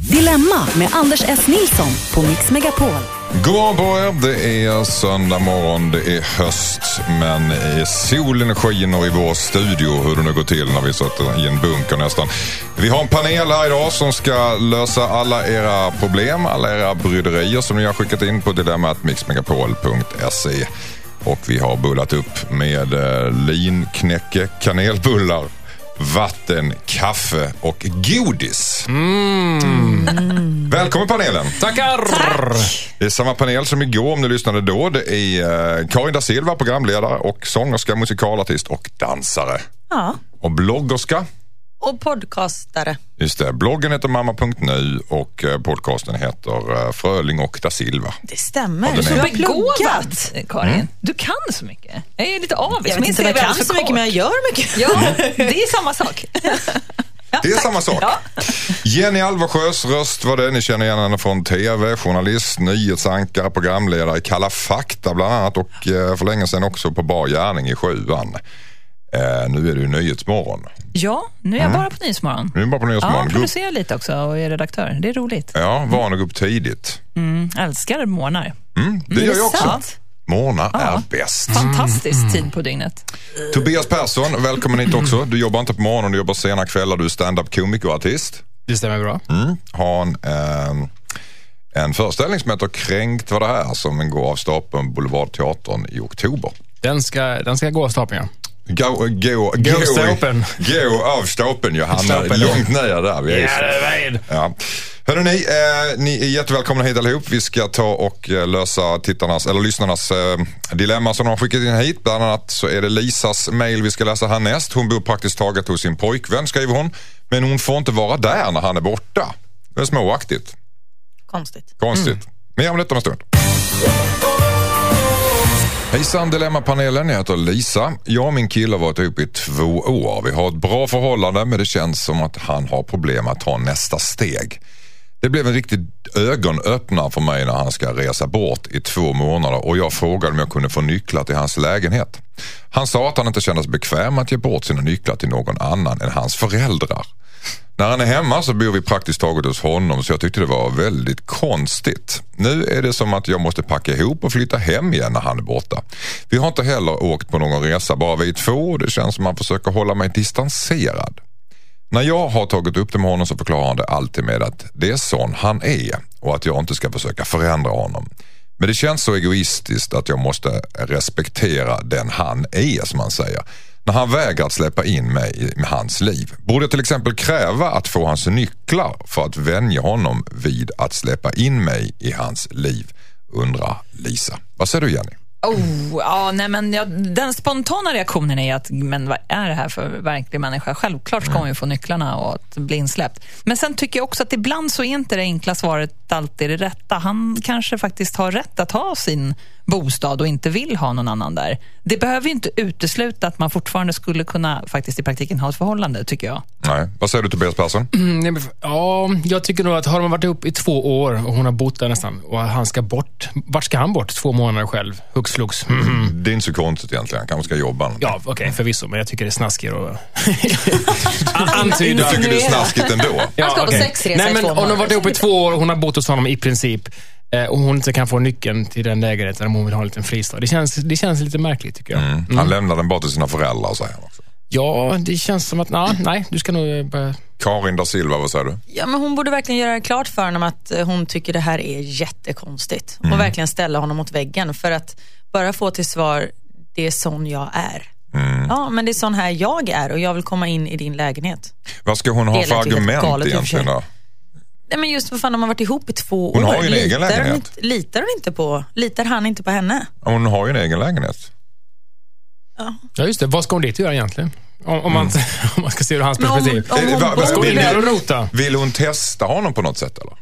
Dilemma med Anders S. Nilsson på Mix Megapol. God morgon på er. Det är söndag morgon, det är höst, men solen skiner i vår studio. Hur det nu går till när vi sitter i en bunker nästan. Vi har en panel här idag som ska lösa alla era problem, alla era bryderier som ni har skickat in på dilemmatmixmegapol.se. Och vi har bullat upp med eh, linknäcke, kanelbullar, vatten, kaffe och godis. Mm. Välkommen panelen! Tackar! Det är samma panel som igår om ni lyssnade då. Det är eh, Karin da Silva, programledare och sångerska, musikalartist och dansare. Ja, Och bloggerska. Och podcastare. Just det, bloggen heter mamma.nu och eh, podcasten heter eh, Fröling och da Silva. Det stämmer. Är- du har Begåvat, pluggat. Karin. Du kan så mycket. Jag är lite avis. Jag vet inte om jag är kan alldeles så mycket, men jag gör mycket. Ja, det är samma sak. Ja, Det är tack. samma sak. Ja. Jenny Alversjös röst var det. Ni känner igen henne från tv, journalist, nyhetsankare, programledare i Kalla fakta bland annat och eh, för länge sedan också på Bar gärning i sjuan. Eh, nu är det ju Nyhetsmorgon. Ja, nu är jag bara på Nyhetsmorgon. Nu är bara på Ja, Nyhetsmorgon. Upp- producerar lite också och är redaktör. Det är roligt. ja, van att gå upp tidigt. Mm, älskar morgnar. Mm, det gör jag också. sant? Morgnar Ja. är bäst. Fantastisk tid på dygnet. Tobias Persson, välkommen hit också. Du jobbar inte på morgonen, du jobbar sena kvällar. Du är stand-up komiker och artist. Det stämmer bra. Mm. Har en, eh, en föreställning som heter Kränkt var det här som går av stapeln Boulevardteatern i oktober. Den ska, den ska gå av stapeln, ja. Gå, gå, Gå. Gå av stapeln, Stapeln. långt ner där. Vi är Ja, det är. Ja. Hörrni, eh, ni är jättevälkomna hit allihop. Vi ska ta och eh, lösa tittarnas, eller lyssnarnas eh, dilemma som de har skickat in hit. Bland annat så är det Lisas mail vi ska läsa härnäst. Hon bor praktiskt taget hos sin pojkvän, skriver hon. Men hon får inte vara där när han är borta. Det är småaktigt. Konstigt. Konstigt. Mer om detta om en stund. Hejsan Dilemmapanelen, jag heter Lisa. Jag och min kille har varit ihop i två år. Vi har ett bra förhållande men det känns som att han har problem att ta nästa steg. Det blev en riktig ögonöppnare för mig när han ska resa bort i två månader och jag frågade om jag kunde få nycklar till hans lägenhet. Han sa att han inte kände sig bekväm att ge bort sina nycklar till någon annan än hans föräldrar. När han är hemma så bor vi praktiskt taget hos honom så jag tyckte det var väldigt konstigt. Nu är det som att jag måste packa ihop och flytta hem igen när han är borta. Vi har inte heller åkt på någon resa, bara vi två och det känns som att han försöker hålla mig distanserad. När jag har tagit upp det med honom så förklarar han det alltid med att det är sån han är och att jag inte ska försöka förändra honom. Men det känns så egoistiskt att jag måste respektera den han är som han säger. När han vägrar att släppa in mig i hans liv. Borde jag till exempel kräva att få hans nycklar för att vänja honom vid att släppa in mig i hans liv? Undrar Lisa. Vad säger du Jenny? Oh, ja, nej, men jag, den spontana reaktionen är att, men vad är det här för verklig människa? Självklart ska hon ju få nycklarna och att bli insläppt. Men sen tycker jag också att ibland så är inte det enkla svaret alltid det rätta. Han kanske faktiskt har rätt att ha sin bostad och inte vill ha någon annan där. Det behöver ju inte utesluta att man fortfarande skulle kunna faktiskt i praktiken ha ett förhållande, tycker jag. Nej. Vad säger du Tobias Persson? Mm, Ja, jag tycker nog att har de varit ihop i två år och hon har bott där nästan och han ska bort. Vart ska han bort? Två månader själv. Hux flux. Mhm. Det är inte så konstigt egentligen. Han kanske ska jobba. Ja, okej, förvisso, men jag tycker det är snaskigare att antyda. Du tycker det är snaskigt ändå? Ja, Han ska på sexresa Nej, i men två Om de har varit månader. ihop i två år och hon har bott hos honom i princip och hon inte kan få nyckeln till den lägenheten om hon vill ha en liten fristad. Det känns, det känns lite märkligt tycker jag. Mm. Han lämnar den bara till sina föräldrar säger han också. Ja, det känns som att, na, nej, du ska nog eh, börja... Karin da Silva, vad säger du? Ja, men hon borde verkligen göra klart för honom att eh, hon tycker det här är jättekonstigt. Mm. Och verkligen ställa honom mot väggen. För att bara få till svar, det är sån jag är. Mm. Ja, men det är sån här jag är och jag vill komma in i din lägenhet. Vad ska hon ha för argument egentligen då? Nej, men just vad fan, de har varit ihop i två Hon år. har ju en egen litar, hon lägenhet. inte, litar hon inte på, litar han inte på henne? Hon har ju en egen lägenhet. Ja, just det. Vad ska hon dit göra egentligen? Om, om, man, om man ska se ur hans om- perspektiv. om Eh, hon Ska hon och vill, rota? vill hon testa honom på något sätt eller?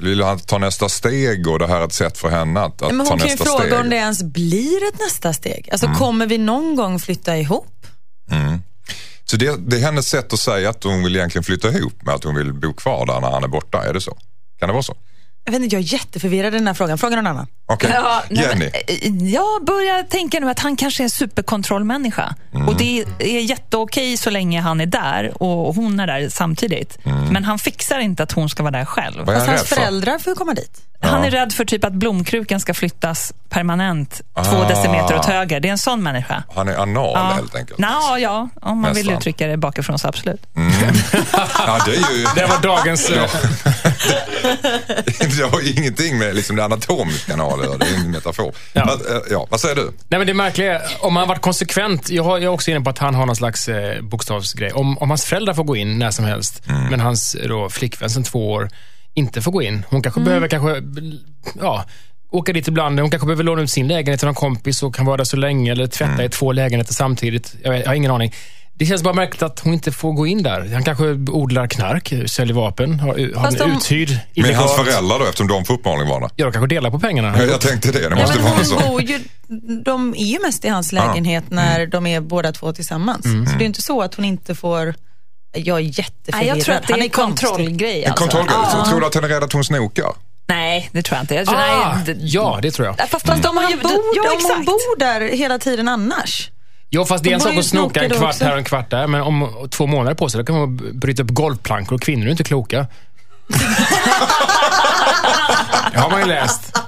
Vill han ta nästa steg och det här är ett sätt för henne att, att Men ta hon kan ju nästa fråga steg? om det ens blir ett nästa steg. Alltså kommer vi någon gång flytta ihop? Så det, det är hennes sätt att säga att hon vill egentligen flytta ihop med att hon vill bo kvar där när han är borta. Är det så? Kan det vara så? Jag vet inte, jag är jätteförvirrad i den här frågan. Fråga någon annan. Okej, Ja, nej, Jenny. men, eh, jag börjar tänka nu att han kanske är en superkontrollmänniska. Mm. Och det är jätteokej så länge han är där och hon är där samtidigt. Men han fixar inte att hon ska vara där själv. Mm. Vad är Fast han hans för? föräldrar får komma dit. Han är rädd för typ att blomkrukan ska flyttas permanent två Ah. decimeter åt höger. Det är en sån människa. Han är anal helt enkelt. Nå, ja, om man vill Nästan. uttrycka det bakifrån så absolut. Ja, det är ju... Det var dagens... det har ju ingenting med liksom, det anatomiska att göra, det är en metafor. Ja. Men, eh, ja, vad säger du? Nej, men det märkliga är, om han varit konsekvent, jag, har, jag är också inne på att han har någon slags eh, bokstavsgrej. Om, om hans föräldrar får gå in när som helst, men hans då, flickvän sedan två år inte får gå in. Hon kanske behöver kanske, ja, åka dit ibland. Hon kanske behöver låna ut sin lägenhet till någon kompis och kan vara där så länge eller tvätta i två lägenheter samtidigt. Jag, vet, jag har ingen aning. Det känns bara märkligt att hon inte får gå in där. Han kanske odlar knark, säljer vapen, har, har en de- uthyrd Med hans föräldrar då, eftersom de får uppmaning vara där? Ja, de kanske delar på pengarna. Ja, Jag tänkte det, det Ja, måste men vara hon något sånt. bor ju, de är ju mest i hans lägenhet när de är båda två tillsammans. Så det är inte så att hon inte får... Jag är jätteförvirrad. Nej, jag tror att det Han är en kontrollgrej. En Alltså. kontrollgrej. Ja. Tror du att han är rädd att hon snokar? Nej, det tror jag inte. Jag tror, Ah, nej, det, ja, det tror jag. Fast, fast de om har han bor, ja, om hon bor där hela tiden annars. Ja, fast det är en sak att snoka en kvart också. här och en kvart där, men om två månader på sig, då kan man bryta upp golvplankor och kvinnor är inte kloka. Det har man ju läst.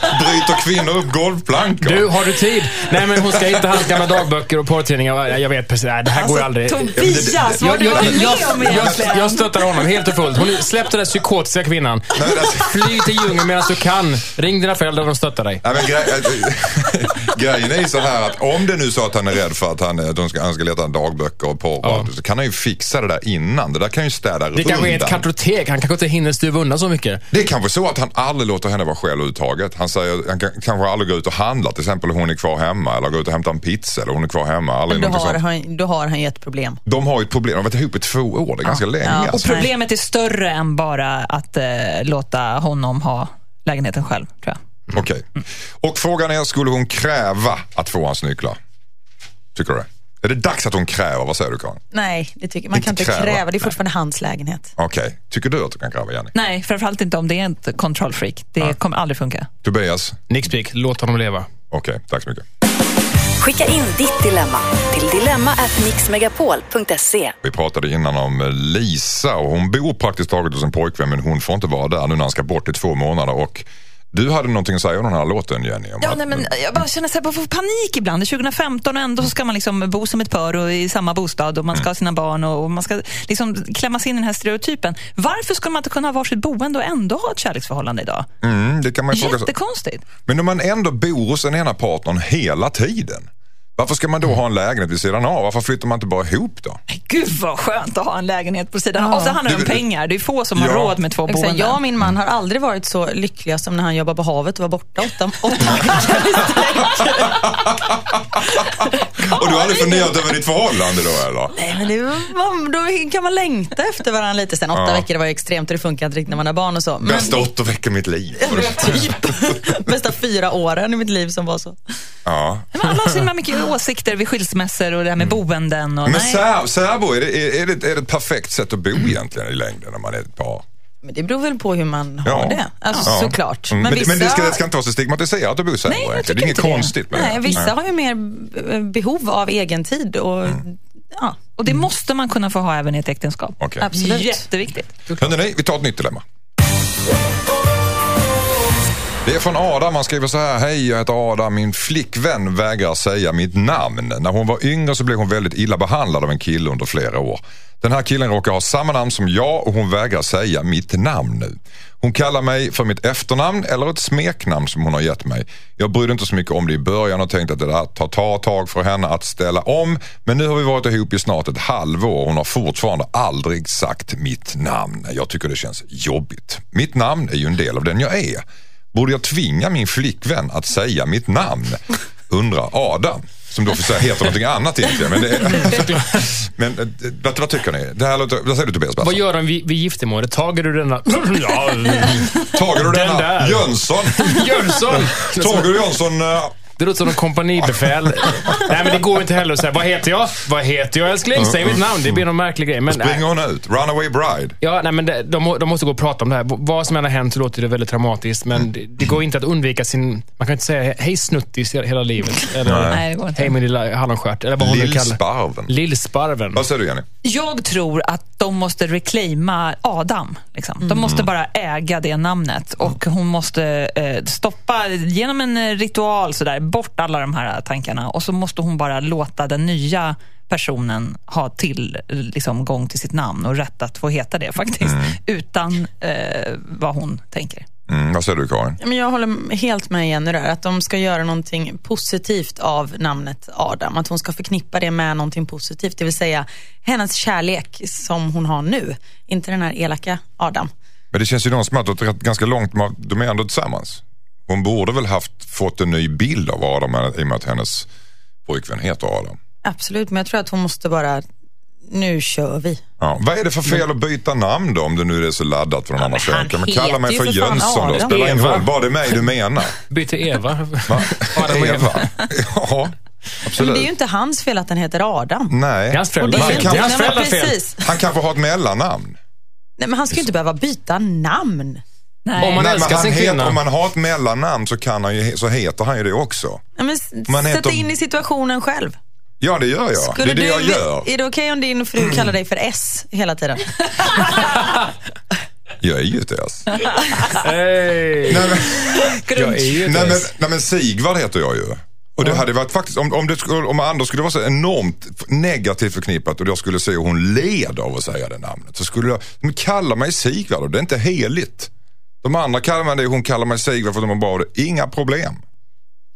Bryter kvinnor upp golvplankor? Du, har du tid? Nej, men hon ska hitta hans gamla dagböcker och porrtidningar. Jag vet precis, nej, det här går ju aldrig. Tobias, vad Jag, har du jag, varit jag, med om jag, egentligen? jag stöttar honom helt och fullt. Hon släpp den där psykotiska kvinnan. Nej, alltså, Fly till djungeln medan du kan. Ring dina föräldrar och de stöttar dig. nej, men grej, grejen är ju så här att om det nu är så att han är rädd för att han, att de ska, han ska leta dagböcker och porr Ja. så kan han ju fixa det där innan. Det där kan ju städa Det kanske är ett undan. kartotek. Han kanske inte hinner stuva undan så mycket. Det är kanske så att han aldrig låter henne vara själv överhuvudtaget. Han säger han kan, kanske aldrig gå ut och handla till exempel hon är kvar hemma eller gå ut och hämta en pizza eller hon är kvar hemma. Aldrig Då har, han, då har han ju ett problem. De har ju ett problem, de har varit ihop i två år, det är ganska länge. Ja. Och Alltså. problemet är större än bara att eh, låta honom ha lägenheten själv, tror jag. Okej. Och frågan är, skulle hon kräva att få hans nycklar? Tycker du det? Är det dags att hon kräver? Vad säger du Karin? Nej, det tycker, man Inte kan inte kräva. kräva. Det är fortfarande hans lägenhet. Okej. Tycker du att du kan kräva Jenny? Nej, framförallt inte om det är ett kontrollfreak. Det kommer aldrig funka. Tobias? Nixpick, låt honom leva. Okej, tack så mycket. Skicka in ditt dilemma till dilemma@mixmegapol.se. Vi pratade innan om eh, Lisa och hon bor praktiskt taget hos en pojkvän men hon får inte vara där nu när han ska bort i två månader. Och du hade någonting att säga om den här låten Jenny? Ja, att- nej, men jag bara känner här, jag får panik ibland. Det är 2015 och ändå så ska man liksom bo som ett par och i samma bostad och man ska ha sina barn och och man ska liksom klämmas in i den här stereotypen. Varför skulle man inte kunna ha varsitt boende och ändå ha ett kärleksförhållande idag? mm, det kan man fråga sig. Jättekonstigt. Men om man ändå bor hos den ena partnern hela tiden. Varför ska man då ha en lägenhet vid sidan av? Varför flyttar man inte bara ihop då? Gud vad skönt att ha en lägenhet på sidan. Ja. Och så handlar det om pengar. Det är få som har Ja. råd med två Exakt, boenden. jag och min man har aldrig varit så lyckliga som när han jobbar på havet och var borta åtta, åtta veckor i sträck. Och du har aldrig funderat över ditt förhållande då eller? Nej, men det var, då kan man längta efter varandra lite sen. Åtta Ja. veckor det var ju extremt och det funkar inte riktigt när man har barn och så. Men Bästa åtta veckor i mitt liv. typ bästa fyra åren i mitt liv som var så. Ja. Men alla har så himla mycket åsikter vid skilsmässor och det här med boenden. Och Men sär, särbo, är det, är, det, är det ett perfekt sätt att bo egentligen i längden när man är ett par? Men det beror väl på hur man har Ja. det. Alltså Ja. såklart. Mm, Men, vissa, men det, ska, det ska inte vara så stigmatiserat att bo särbo Nej, jag. Det är inget inte det. konstigt med nej, det. vissa Nej. har ju mer eh, behov av egen tid och ja, Och det måste man kunna få ha även i ett äktenskap. Okej. absolut. Jätteviktigt. Hörrni, vi tar ett nytt dilemma. Det är från Adam. Han skriver så här. Hej, jag heter Adam. Min flickvän vägrar säga mitt namn. När hon var yngre så blev hon väldigt illa behandlad av en kille under flera år. Den här killen råkar ha samma namn som jag och hon vägrar säga mitt namn nu. Hon kallar mig för mitt efternamn eller ett smeknamn som hon har gett mig. Jag brydde inte så mycket om det i början och tänkte att det där tar ta ett tag för henne att ställa om. Men nu har vi varit ihop i snart ett halvår och hon har fortfarande aldrig sagt mitt namn. Jag tycker det känns jobbigt. Mitt namn är ju en del av den jag är. Borde jag tvinga min flickvän att säga mitt namn? Undrar Adam. Som då för sig heter någonting annat egentligen. Men, det är, men eh, vad, vad tycker ni? Det här låter, vad säger du Tobias? Vad Basse? gör de vid, vid giftermålet? Tager du denna... ja, Tager du Den denna där. Jönsson? Jönsson! Tager du Jönsson? Det låter som en kompanibefäl. nej, men det går inte heller att säga, vad heter jag? Vad heter jag älskling? Säg mitt namn. Det blir någon märklig grej. Men, nej. Springer hon ut? Runaway bride? Ja, nej, men det, de, de måste gå och prata om det här. Vad som än har hänt så låter det väldigt traumatiskt, men det, det går inte att undvika sin... Man kan inte säga hej snuttis hela livet. Eller Nej, det går inte. hej min lilla hallonstjärt. Eller vad hon nu kallar Lillsparven. Lillsparven. Vad säger du Jenny? Jag tror att de måste reclaima Adam. Liksom. De måste bara äga det namnet och hon måste eh, stoppa, genom en eh, ritual, sådär, bort alla de här tankarna och så måste hon bara låta den nya personen ha till liksom, gång till sitt namn och rätt att få heta det faktiskt, utan eh, vad hon tänker. Mm, vad säger du Karin? Men jag håller helt med Jenny där, att de ska göra någonting positivt av namnet Adam. Att hon ska förknippa det med någonting positivt, det vill säga hennes kärlek som hon har nu. Inte den här elaka Adam. Men det känns ju någon som att det ganska långt, de är ändå tillsammans. Hon borde väl haft fått en ny bild av Adam i och med att hennes pojkvän heter Adam. Absolut, men jag tror att hon måste bara, nu kör vi. Ja. Vad är det för fel att byta namn då om det nu är så laddat annan men han söker? Men kalla mig heter för Jönsson då, Adam. spelar ingen roll. Bara det är mig du menar. Byt till Eva. Va? Adam Eva. Ja, Men absolut. det är ju inte hans fel att den heter Adam. Nej. Det är hans men föräldrars fel. Han kanske har ett mellannamn. Nej, men han ska ju inte behöva byta namn. Nej. Om man Nej, men älskar sin heter, kvinna. om man har ett mellannamn så, kan han ju, så heter han ju det också. Nej, men Man sätt heter- dig in i situationen själv. Ja, det gör jag. det är det du, jag gör. Är det okej om din fru kallar dig för S hela tiden? Jag är ju ett S. Hey. Nej, men, Jag är ju nej, ett men, S. nej, men Sigvard heter jag ju. Och det hade varit faktiskt, om, om, det skulle, om Anders skulle vara så enormt negativt förknippat och jag skulle se hur hon led av att säga det namnet. Så skulle jag, men kalla mig Sigvard och det är inte heligt. De andra kallar mig det, hon kallar mig Sigvard för att de har bara det. Inga problem.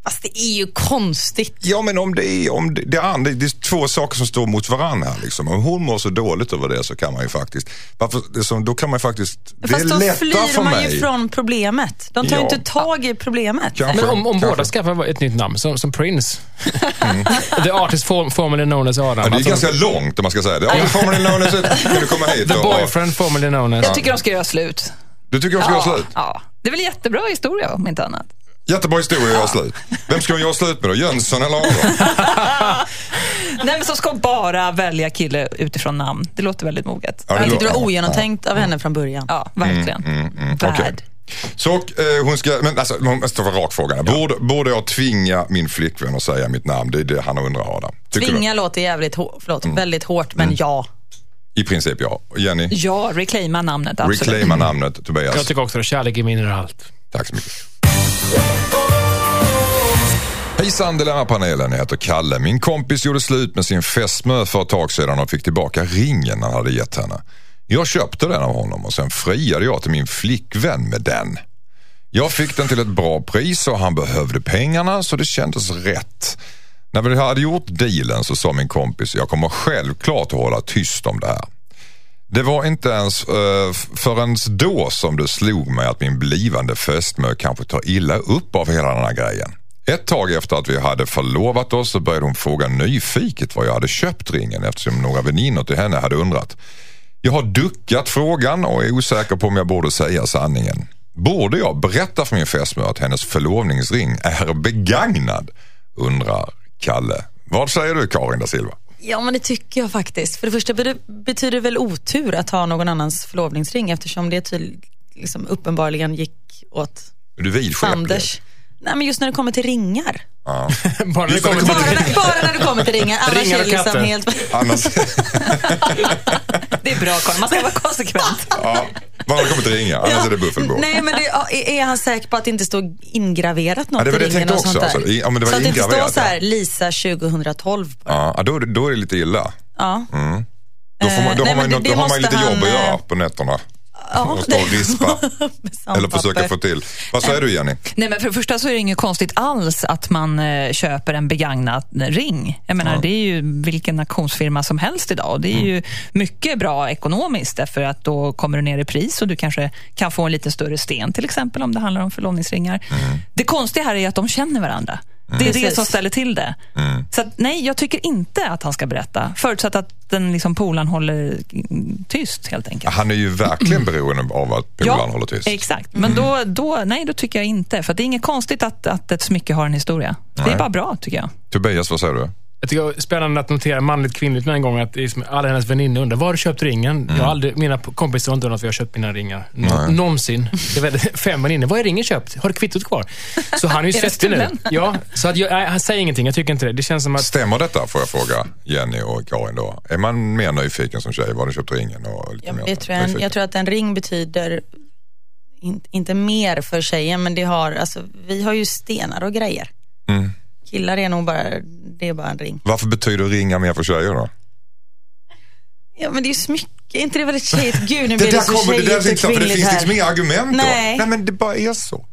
Fast det är ju konstigt. Ja men om det är, om det, det, andra- det är två saker som står mot varandra här liksom. Om hon mår så dåligt över det så kan man ju faktiskt, varför, det som, då kan man ju faktiskt, det är Fast då lättare flyr för man mig. ju från problemet. De tar ju Ja. inte tag i problemet. Kanske. Men om, om båda skaffar ett nytt namn, som, som Prince. The artist form, formerly known as Adam. Ja, det är Alltså, ganska långt om man ska säga det. Ja, men formerly known as, kan du komma hit The boyfriend formerly known as... Jag tycker de ska göra slut. Du tycker de ska göra slut? ja. Det är väl jättebra historia om inte annat. Jättebra historia att göra slut. Vem ska hon göra slut med då? Jönsson eller Adam? Nej, men så ska bara välja kille utifrån namn. Det låter väldigt moget. Ja, Jag tyckte det var ogenomtänkt av henne från början. Ja, verkligen. mm, Bad. okej. Så eh, hon ska, men alltså, hon måste vara rak fråga. Borde, borde jag tvinga min flickvän att säga mitt namn? Det är det han undrar Adam. Tycker Tvinga låter jävligt hår, förlåt, väldigt hårt, men ja. du? I princip ja. Jenny, Ja, reclaima namnet. Absolut. reclaima namnet. Tobias, Jag tycker också det. Kärlek är allt. tack så mycket. Hejsan Dilemmapanelen, jag heter Kalle. Min kompis gjorde slut med sin fästmö för ett tag sedan och fick tillbaka ringen han hade gett henne. Jag köpte den av honom och sen friade jag till min flickvän med den. Jag fick den till ett bra pris och han behövde pengarna så det kändes rätt. När vi hade gjort dealen så sa min kompis, jag kommer självklart att hålla tyst om det här. Det var inte ens uh, förrän då som det slog mig att min blivande fästmö kanske tar illa upp av hela den här grejen. Ett tag efter att vi hade förlovat oss så började hon fråga nyfiket var jag hade köpt ringen eftersom några väninnor till henne hade undrat. Jag har duckat frågan och är osäker på om jag borde säga sanningen. Borde jag berätta för min fästmö att hennes förlovningsring är begagnad? Undrar Kalle. Vad säger du Karin da Silva? Ja, men det tycker jag faktiskt. För det första betyder- det väl otur att ha någon annans förlovningsring eftersom det tydlig, liksom uppenbarligen gick åt Är du vidskeplig? Anders. Nej, men just när det kommer till ringar. Ja. Bara när det kommer till... Bara när, bara när det kommer till ringar. Annars Ringar är och det liksom helt... Annars, Det är bra, Karin. Man ska vara konsekvent. ja, det kommer till ringar, annars är det buffelbo. Nej, men det, ja, är han säker på att det inte står ingraverat något Ja, det var det jag tänkte också, alltså. Ja, men det var så att det inte står så här, ja. Lisa 2012 bara. Ja, då, då är det lite illa. Ja. Då, får man, då Eh, har nej, man, men det- då det har man lite han, jobb att göra eh, på nätterna. Ja, och stå och sandpapper. Eller försöka få till. Vad säger du Jenny? Nej, men för det första så är det inget konstigt alls att man eh, köper en begagnad ring. Jag menar, Det är ju vilken auktionsfirma som helst idag. Och det är ju mycket bra ekonomiskt därför att då kommer du ner i pris och du kanske kan få en lite större sten till exempel om det handlar om förlovningsringar. Det konstiga här är att de känner varandra. Det är det Precis. som ställer till det. Mm. Så att, nej, jag tycker inte att han ska berätta. Förutsatt att den liksom, polaren håller mm, tyst helt enkelt. Han är ju verkligen beroende av att polaren håller tyst. exakt. Men då, då, nej, då tycker jag inte. För det är inget konstigt att, att ett smycke har en historia. Det Nej. är bara bra, tycker jag. Tobias, vad säger du? Jag tycker det är spännande att notera manligt kvinnligt den här gången. Att det är som alla hennes väninnor undrar, var har du köpt ringen? Jag har aldrig, mina kompisar har inte undrat var jag har köpt mina ringar. Nå- Nej. någonsin. Det är fem väninnor. Var är ringen köpt? Har du kvittot kvar? Så han är ju svettig nu. Ja, så att jag, nej, han säger ingenting. Jag tycker inte det. Det känns som att... Stämmer detta, får jag fråga Jenny och Karin då? Är man mer nyfiken som tjej? Var du köpt ringen? Och lite Ja, mer det tror jag, nyfiken? jag tror att en ring betyder in, inte mer för tjejen, men det har, alltså, vi har ju stenar och grejer. Mm. Killar är nog bara, det är bara en ring. Varför betyder ringar mer för tjejer då? Ja, men det är ju smycke. Är inte det väldigt tjejigt? Gud, nu blir Det så kommer, det där är tjejigt och klart, för det kvinnligt finns här. liksom inga argument Nej. då. Nej men det bara är så.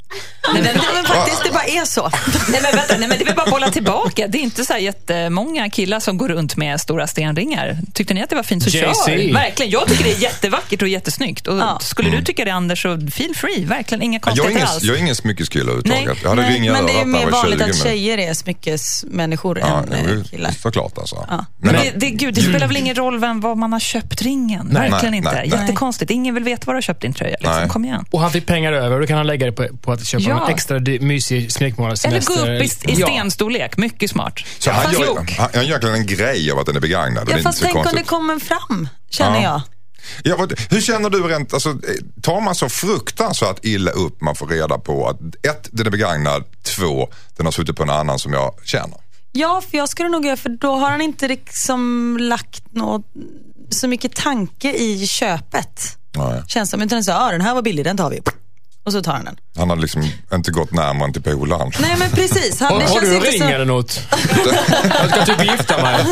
Nej, men, men faktiskt, det bara är så. Nej, men vänta, nej, men det väl bara bolla tillbaka. Det är inte så här jättemånga killar som går runt med stora stenringar. Tyckte ni att det var fint så kör. Verkligen. Jag tycker det är jättevackert och jättesnyggt. Och Ja. Skulle du tycka det Anders, så feel free. Verkligen inga Jag är konstigheter ingen, alls. jag är ingen smyckeskille överhuvudtaget. Nej, Jag hade Nej, ring i men det är mer var 20. vanligt att tjejer är smyckesmänniskor Ja, än det eh, killar. såklart alltså. Ja. Men Men, det, det, gud, det spelar väl ingen roll vem, var man har köpt ringen? Verkligen Nej, inte. nej, nej. Jättekonstigt. Ingen vill veta var du har köpt din tröja. Liksom. Nej. Kom igen. Och han fick pengar över och då kan han lägga det på, på att köpa Ja. en extra mysig smekmånad Eller gå upp i, i Ja. stenstorlek. Mycket smart. så han, Fast gör, han, han gör egentligen en grej av att den är begagnad. Ja, är fast tänk om det kommer fram, känner Ja. jag. Ja, vad- hur känner du rent, alltså, eh, tar man så fruktansvärt illa upp man får reda på att ett, den är begagnad, två, den har suttit på en annan som jag känner. Ja, för jag skulle nog göra, för då har han inte liksom lagt något, så mycket tanke i köpet. Nej. Känns som, utan så, ja den här var billig, den tar vi. Och så tar han den. Han har liksom inte gått närmare än till polaren. Nej men precis. Han, Har, det har känns du en inte ring så... eller något? jag ska typ gifta mig.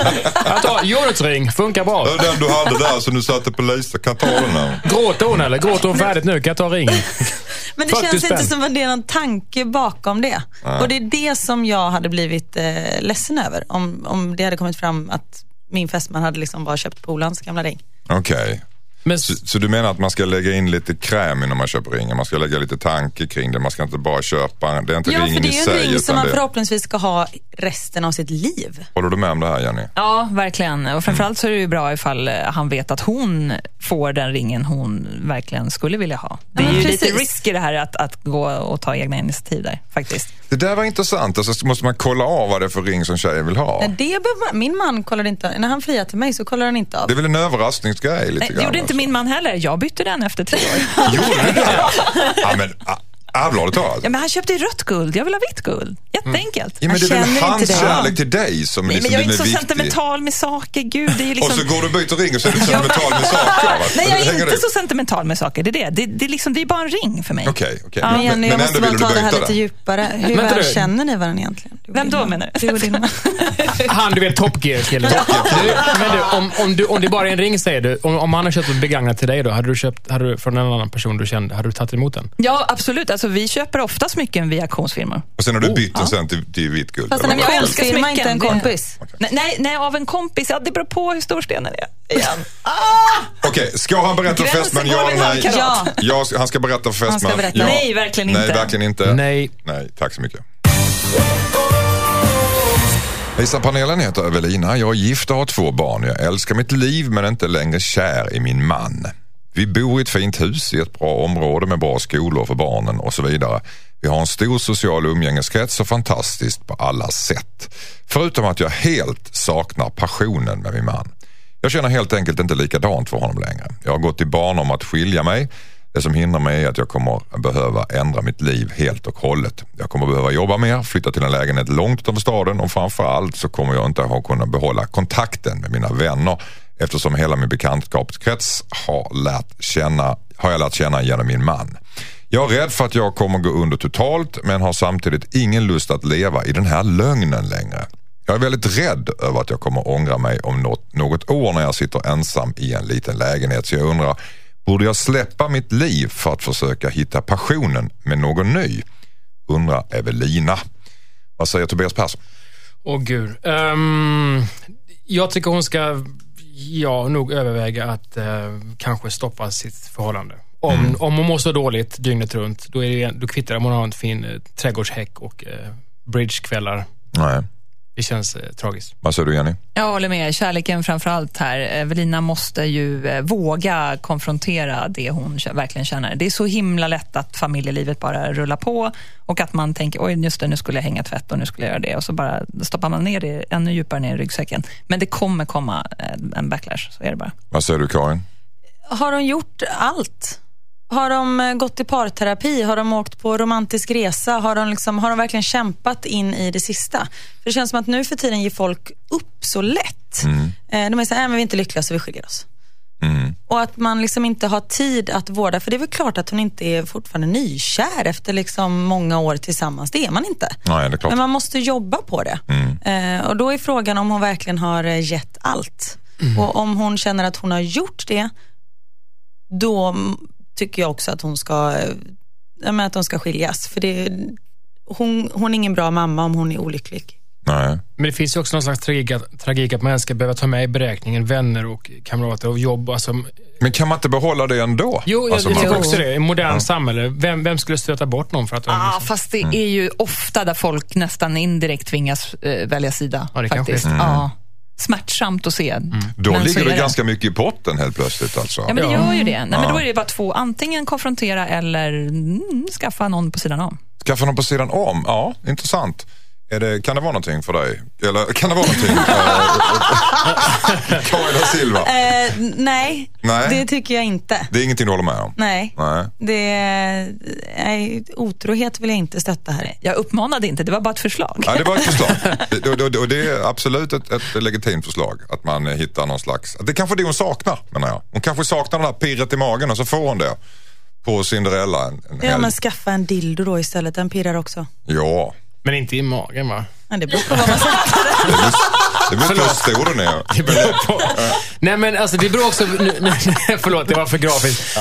Jag tar Jonats ring, funkar bra. Det är Den du hade där som du satte på Lisa, kan jag ta den här? Gråter hon eller? Gråter hon färdigt nu? Kan jag ta ringen? Men det 40 känns inte spänn. som att det är någon tanke bakom det. Och det är det som jag hade blivit eh, ledsen över. Om, om det hade kommit fram att min fästman hade liksom bara köpt polans gamla ring. Okej. Men, Så, så du menar att man ska lägga in lite kräm innan man köper ringen? Man ska lägga lite tanke kring det. Man ska inte bara köpa, det är inte Ja, för ringen det i är ju sig. en ring som man det, förhoppningsvis ska ha resten av sitt liv. håller du med om det här Jenny? Ja, verkligen. Och framförallt så är det ju bra ifall eh, han vet att hon får den ringen hon verkligen skulle vilja ha. Det är Ja, ju precis. lite risk i det här att, att gå och ta egna initiativ där, faktiskt. Det där var intressant. Alltså, så måste man kolla av vad det är för ring som tjejen vill ha. Nej, Det man, min man kollade inte, när han friade till mig så kollade han inte av. Det är väl en överraskningsgrej lite Nej, grann. det gjorde inte alltså. min man heller. Jag bytte den efter tre år. Det? ja, men allvarligt talat. Ja, men han köpte ju rött guld. Jag vill ha vitt guld. Jätteenkelt. Ja, men det är väl känner inte hans det. kärlek till dig som Nej, liksom men jag är inte så viktig. sentimental med saker. Gud, det är ju Och liksom... så går du och byter ring och så är du sentimental med saker. va? Nej, jag är inte det- så sentimental med saker. Det är det. Det, det, är, liksom, det är bara en ring för mig. Okej, okej. Men Jenny, jag måste bara ta det här lite djupare. Hur väl känner ni varandra egentligen? Du Vem då menar du? Han, du vet Top Gear-killen. Men du, om, om, du, om det bara är en ring säger du, om, om han har köpt en begagnat till dig då, hade du köpt hade du, från en annan person du kände, hade du tagit emot den? Ja, absolut. Alltså, vi köper ofta smycken via auktionsfirmor. Och sen har du bytt den sen till, till vitt guld. Fast en auktionsfirma, smycken. inte en kompis. Nej, nej, nej, av en kompis. Ja, det beror på hur stor stenen är. Igen. Okej, ska han berätta för fästman ja eller nej? Ja. Ja, han ska berätta för fästman. Ja. Nej, verkligen inte. Nej, verkligen inte. Nej. Nej, tack så mycket. Hejsan panelen, jag heter Evelina. Jag är gift och har två barn. Jag älskar mitt liv men är inte längre kär i min man. Vi bor i ett fint hus i ett bra område med bra skolor för barnen och så vidare. Vi har en stor social umgängeskrets och fantastiskt på alla sätt. Förutom att jag helt saknar passionen med min man. Jag känner helt enkelt inte likadant för honom längre. Jag har gått i barn om att skilja mig. Det som hindrar mig är att jag kommer behöva ändra mitt liv helt och hållet. Jag kommer behöva jobba mer, flytta till en lägenhet långt utanför staden och framförallt så kommer jag inte ha kunnat behålla kontakten med mina vänner eftersom hela min bekantskapskrets har, lärt känna, har jag lärt känna genom min man. Jag är rädd för att jag kommer gå under totalt men har samtidigt ingen lust att leva i den här lögnen längre. Jag är väldigt rädd över att jag kommer ångra mig om något, något år när jag sitter ensam i en liten lägenhet. Så jag undrar, borde jag släppa mitt liv för att försöka hitta passionen med någon ny? Undrar Evelina. Vad säger Tobias Persson? Åh gud. Um, jag tycker hon ska, ja, nog överväga att eh, kanske stoppa sitt förhållande. Om, Mm. om hon mår så dåligt dygnet runt, då, är det, då kvittar det om hon har en fin eh, trädgårdshäck och eh, bridgekvällar. Nej. Det känns eh, tragiskt. Vad säger du Jenny? Jag håller med. Kärleken framför allt här. Evelina måste ju eh, våga konfrontera det hon verkligen känner. Det är så himla lätt att familjelivet bara rullar på och att man tänker oj just det, nu skulle jag hänga tvätt och nu skulle jag göra det och så bara stoppar man ner det ännu djupare ner i ryggsäcken. Men det kommer komma eh, en backlash, så är det bara. Vad säger du Karin? Har de gjort allt? Har de eh, gått i parterapi? Har de åkt på romantisk resa? Har de, liksom, har de verkligen kämpat in i det sista? För det känns som att nu för tiden ger folk upp så lätt. Eh, De är så här, "Nej, men vi är inte lyckliga så vi skiljer oss. Mm. Och att man liksom inte har tid att vårda, för det är väl klart att hon inte är fortfarande nykär efter liksom många år tillsammans. Det är man inte. Nej, det är klart. Men man måste jobba på det. Eh, och då är frågan om hon verkligen har eh, gett allt. Och om hon känner att hon har gjort det, då mm, tycker jag också att hon ska, eh, ja, men att de ska skiljas. För det, hon, hon är ingen bra mamma om hon är olycklig. Nej. Men det finns ju också någon slags tragik att, tragik att man ska behöva ta med i beräkningen vänner och kamrater och jobb. Alltså, Men kan man inte behålla det ändå? jo, jag, Alltså, jag tycker också det. I modernt samhälle, vem, vem skulle stöta bort någon för att. Ah, fast det är ju ofta där folk nästan indirekt tvingas eh, välja sida. Ja, det kanske faktiskt. är så. Ja. Smärtsamt att se. Då Men ligger är det ganska mycket i potten helt plötsligt alltså. Ja, men det gör ju det. Nej, men då är det bara två. Antingen konfrontera eller mm, skaffa någon på sidan om. Skaffa någon på sidan om? Ja, intressant. Är det, kan det vara någonting för dig? Eller kan det vara någonting? Eh, Karin da Silva. Eh, nej, Nej. det tycker jag inte. Det är ingenting du håller med om? Nej, Nej. det, nej, otrohet vill jag inte stötta här. Jag uppmanade inte, det var bara ett förslag. Ja, det var ett förslag. Det- Och det, är absolut ett, ett legitimt förslag. Att man hittar någon slags... Det är kanske det hon saknar, menar jag. Hon kanske saknar det där pirret i magen och så får hon det på Cinderella en, en Ja, men skaffa en dildo då istället, den pirrar också. Ja, Men inte i magen va? Ja, det beror på vad man säger. det beror på hur stor den är. Det beror på. Nej men alltså det beror också, nu, nu, förlåt det var för grafiskt.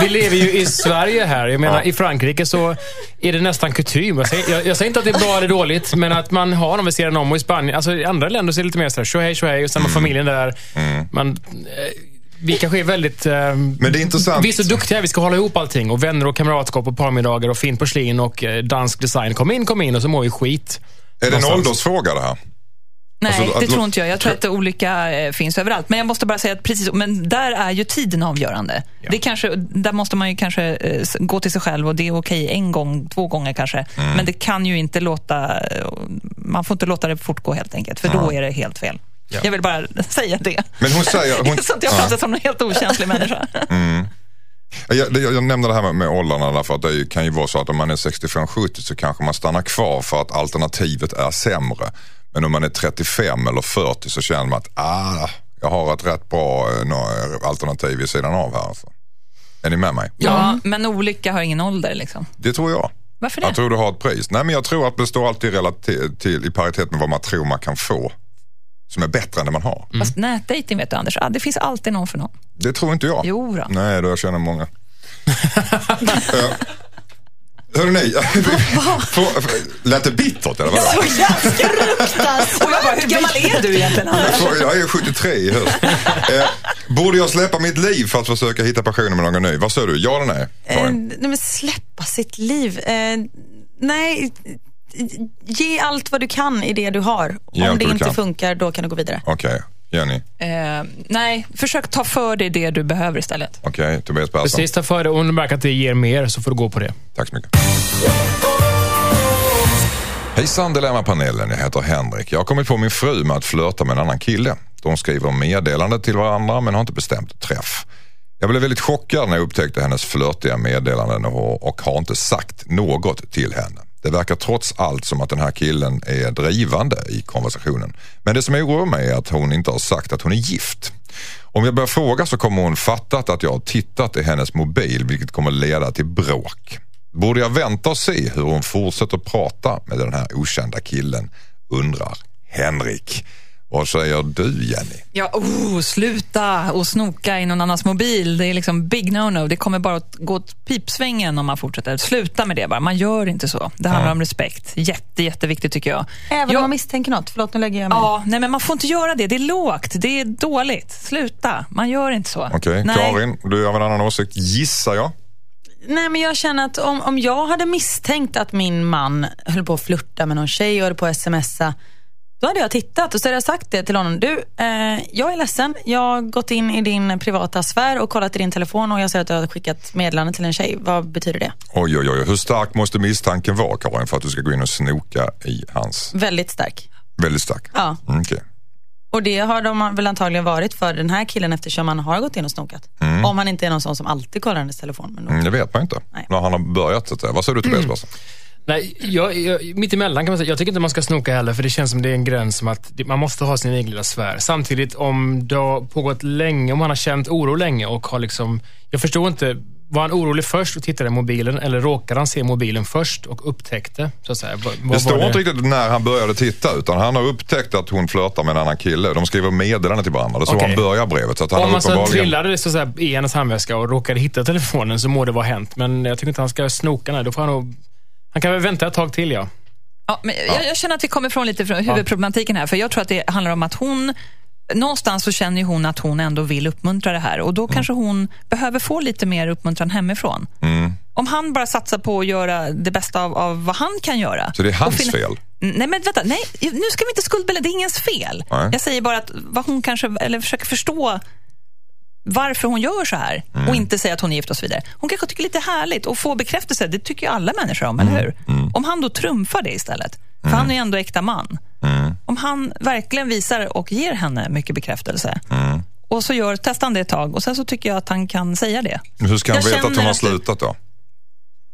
Vi lever ju i Sverige här. Jag menar i Frankrike så är det nästan kutym. Jag säger, jag, jag säger inte att det är bra eller dåligt, men att man har dem vid sidan om. Och i Spanien, alltså i andra länder så är det lite mer sådär tjohej tjohej och sen har familjen där. Man, eh, vi kanske är väldigt... Eh, Men det är intressant. vi är så duktiga, vi ska hålla ihop allting. Och vänner och kamratskap och parmiddagar och fint porslin och eh, dansk design. Kom in, kom in och så mår vi skit. Är det en åldersfråga det här? Nej, Alltså, det att- tror inte jag. Jag tror att det olika eh, finns överallt. Men jag måste bara säga att precis, men där är ju tiden avgörande. Det är kanske, där måste man ju kanske eh, gå till sig själv och det är okej en gång, två gånger kanske. Mm. Men det kan ju inte låta, man får inte låta det fortgå helt enkelt, för då är det helt fel. Jag vill bara säga det. Men hon säger... Hon, så att jag pratar som en helt okänslig människa. Jag, jag, jag nämner det här med, med åldrarna därför att det ju- kan ju vara så att om man är 65-70 så kanske man stannar kvar för att alternativet är sämre. Men om man är 35 eller 40 så känner man att ah, jag har ett rätt bra eh, alternativ vid sidan av här. Alltså. Är ni med mig? Ja, men olycka har ingen ålder liksom. Det tror jag. Varför det? Jag tror du har ett pris. Nej men jag tror att det står alltid relati- till, i paritet med vad man tror man kan få. Som är bättre än det man har. Fast nätdejting vet du Anders, ah, det finns alltid någon för någon. Det tror inte jag. Jo då. Nej, då jag känner många. uh, Hörrni, lät det bittert eller vadå? Och jag bara, hur gammal är du egentligen Anders? Jag är 73 i höst. Eh, borde jag släppa mitt liv för att försöka hitta passionen med någon ny? Vad säger du? Ja eller nej? Eh, nej, men släppa sitt liv. Eh, nej, ge allt vad du kan i det du har. Ge Om det inte kan. funkar, då kan du gå vidare. Okej, Jenny. Eh, nej, försök ta för dig det du behöver istället. Okej, Tobias Persson. Precis, ta för det. Om du märker att det ger mer så får du gå på det. Tack så mycket. Hejsan Dilemmapanelen, jag heter Henrik. Jag har kommit på min fru med att flörta med en annan kille. De skriver meddelande till varandra men har inte bestämt träff. Jag blev väldigt chockad när jag upptäckte hennes flörtiga meddelanden och har inte sagt något till henne. Det verkar trots allt som att den här killen är drivande i konversationen. Men det som oroar mig är att hon inte har sagt att hon är gift. Om jag börjar fråga så kommer hon fattat att jag har tittat i hennes mobil vilket kommer leda till bråk. Borde jag vänta och se hur hon fortsätter prata med den här okända killen? Undrar Henrik. Vad säger du Jenny? Ja, oh, sluta och snoka i någon annans mobil. Det är liksom big no-no. Det kommer bara att gå åt pipsvängen om man fortsätter. Sluta med det bara. Man gör inte så. Det handlar om respekt. Jätte, jätteviktigt tycker jag. Även Ja. om man misstänker något. Förlåt, nu lägger jag mig. Ja, nej men man får inte göra det. Det är lågt. Det är dåligt. Sluta. Man gör inte så. Okej, Nej. Karin, du har en annan åsikt gissar jag. Nej, men jag känner att om, om jag hade misstänkt att min man höll på att flirta med någon tjej och höll på att smsa, då hade jag tittat och så hade jag sagt det till honom. Du, eh, jag är ledsen. Jag har gått in i din privata sfär och kollat i din telefon och jag ser att du har skickat meddelande till en tjej. Vad betyder det? Oj, oj, oj. Hur stark måste misstanken vara, Karin, för att du ska gå in och snoka i hans... Väldigt stark. Väldigt stark? Ja. Mm, okej. Och det har de väl antagligen varit för den här killen eftersom han har gått in och snokat. Om han inte är någon sån som alltid kollar hennes telefon. Men Mm, det vet man inte. Nej. När han har börjat. Så. Vad säger du Tobias Persson? Nej, jag, jag, mitt emellan kan man säga. Jag tycker inte man ska snoka heller, för det känns som det är en gräns som att det- man måste ha sin egen lilla sfär. Samtidigt, om det har pågått länge, om han har känt oro länge och har liksom... Jag förstår inte, var han orolig först och tittade i mobilen eller råkade han se mobilen först och upptäckte? Så att säga, vad, Det står var inte riktigt när han började titta utan han har upptäckt att hon flörtar med en annan kille. De skriver meddelande till varandra. Det är så han börjar brevet. Så att han Om man så uppenbarligen... trillade det så att säga, i hennes handväska och råkade hitta telefonen så må det vara hänt. Men jag tycker inte han ska snoka när. Då får han nog... Han kan väl vänta ett tag till, ja. Ja, men jag, jag känner att vi kommer ifrån lite från huvudproblematiken här. För jag tror att det handlar om att hon Någonstans så känner hon att hon ändå vill uppmuntra det här och Mm. då kanske hon behöver få lite mer uppmuntran hemifrån. Mm. Om han bara satsar på att göra det bästa av, av vad han kan göra. Så det är hans finna- fel? Nej, men vänta. Nej, nu ska vi inte skuldbelägga. Det är ingens fel. Nej. Jag säger bara att vad hon kanske, eller försöker förstå varför hon gör så här Mm. och inte säga att hon är gift och så vidare. Hon kanske tycker lite härligt och få bekräftelse. Det tycker ju alla människor om, Mm. eller hur? Om han då trumfar det istället, för han är ju ändå äkta man. Mm. Om han verkligen visar och ger henne mycket bekräftelse Mm. och så gör, testar han det ett tag och sen så tycker jag att han kan säga det. Hur ska han Jag veta att hon har slutat då?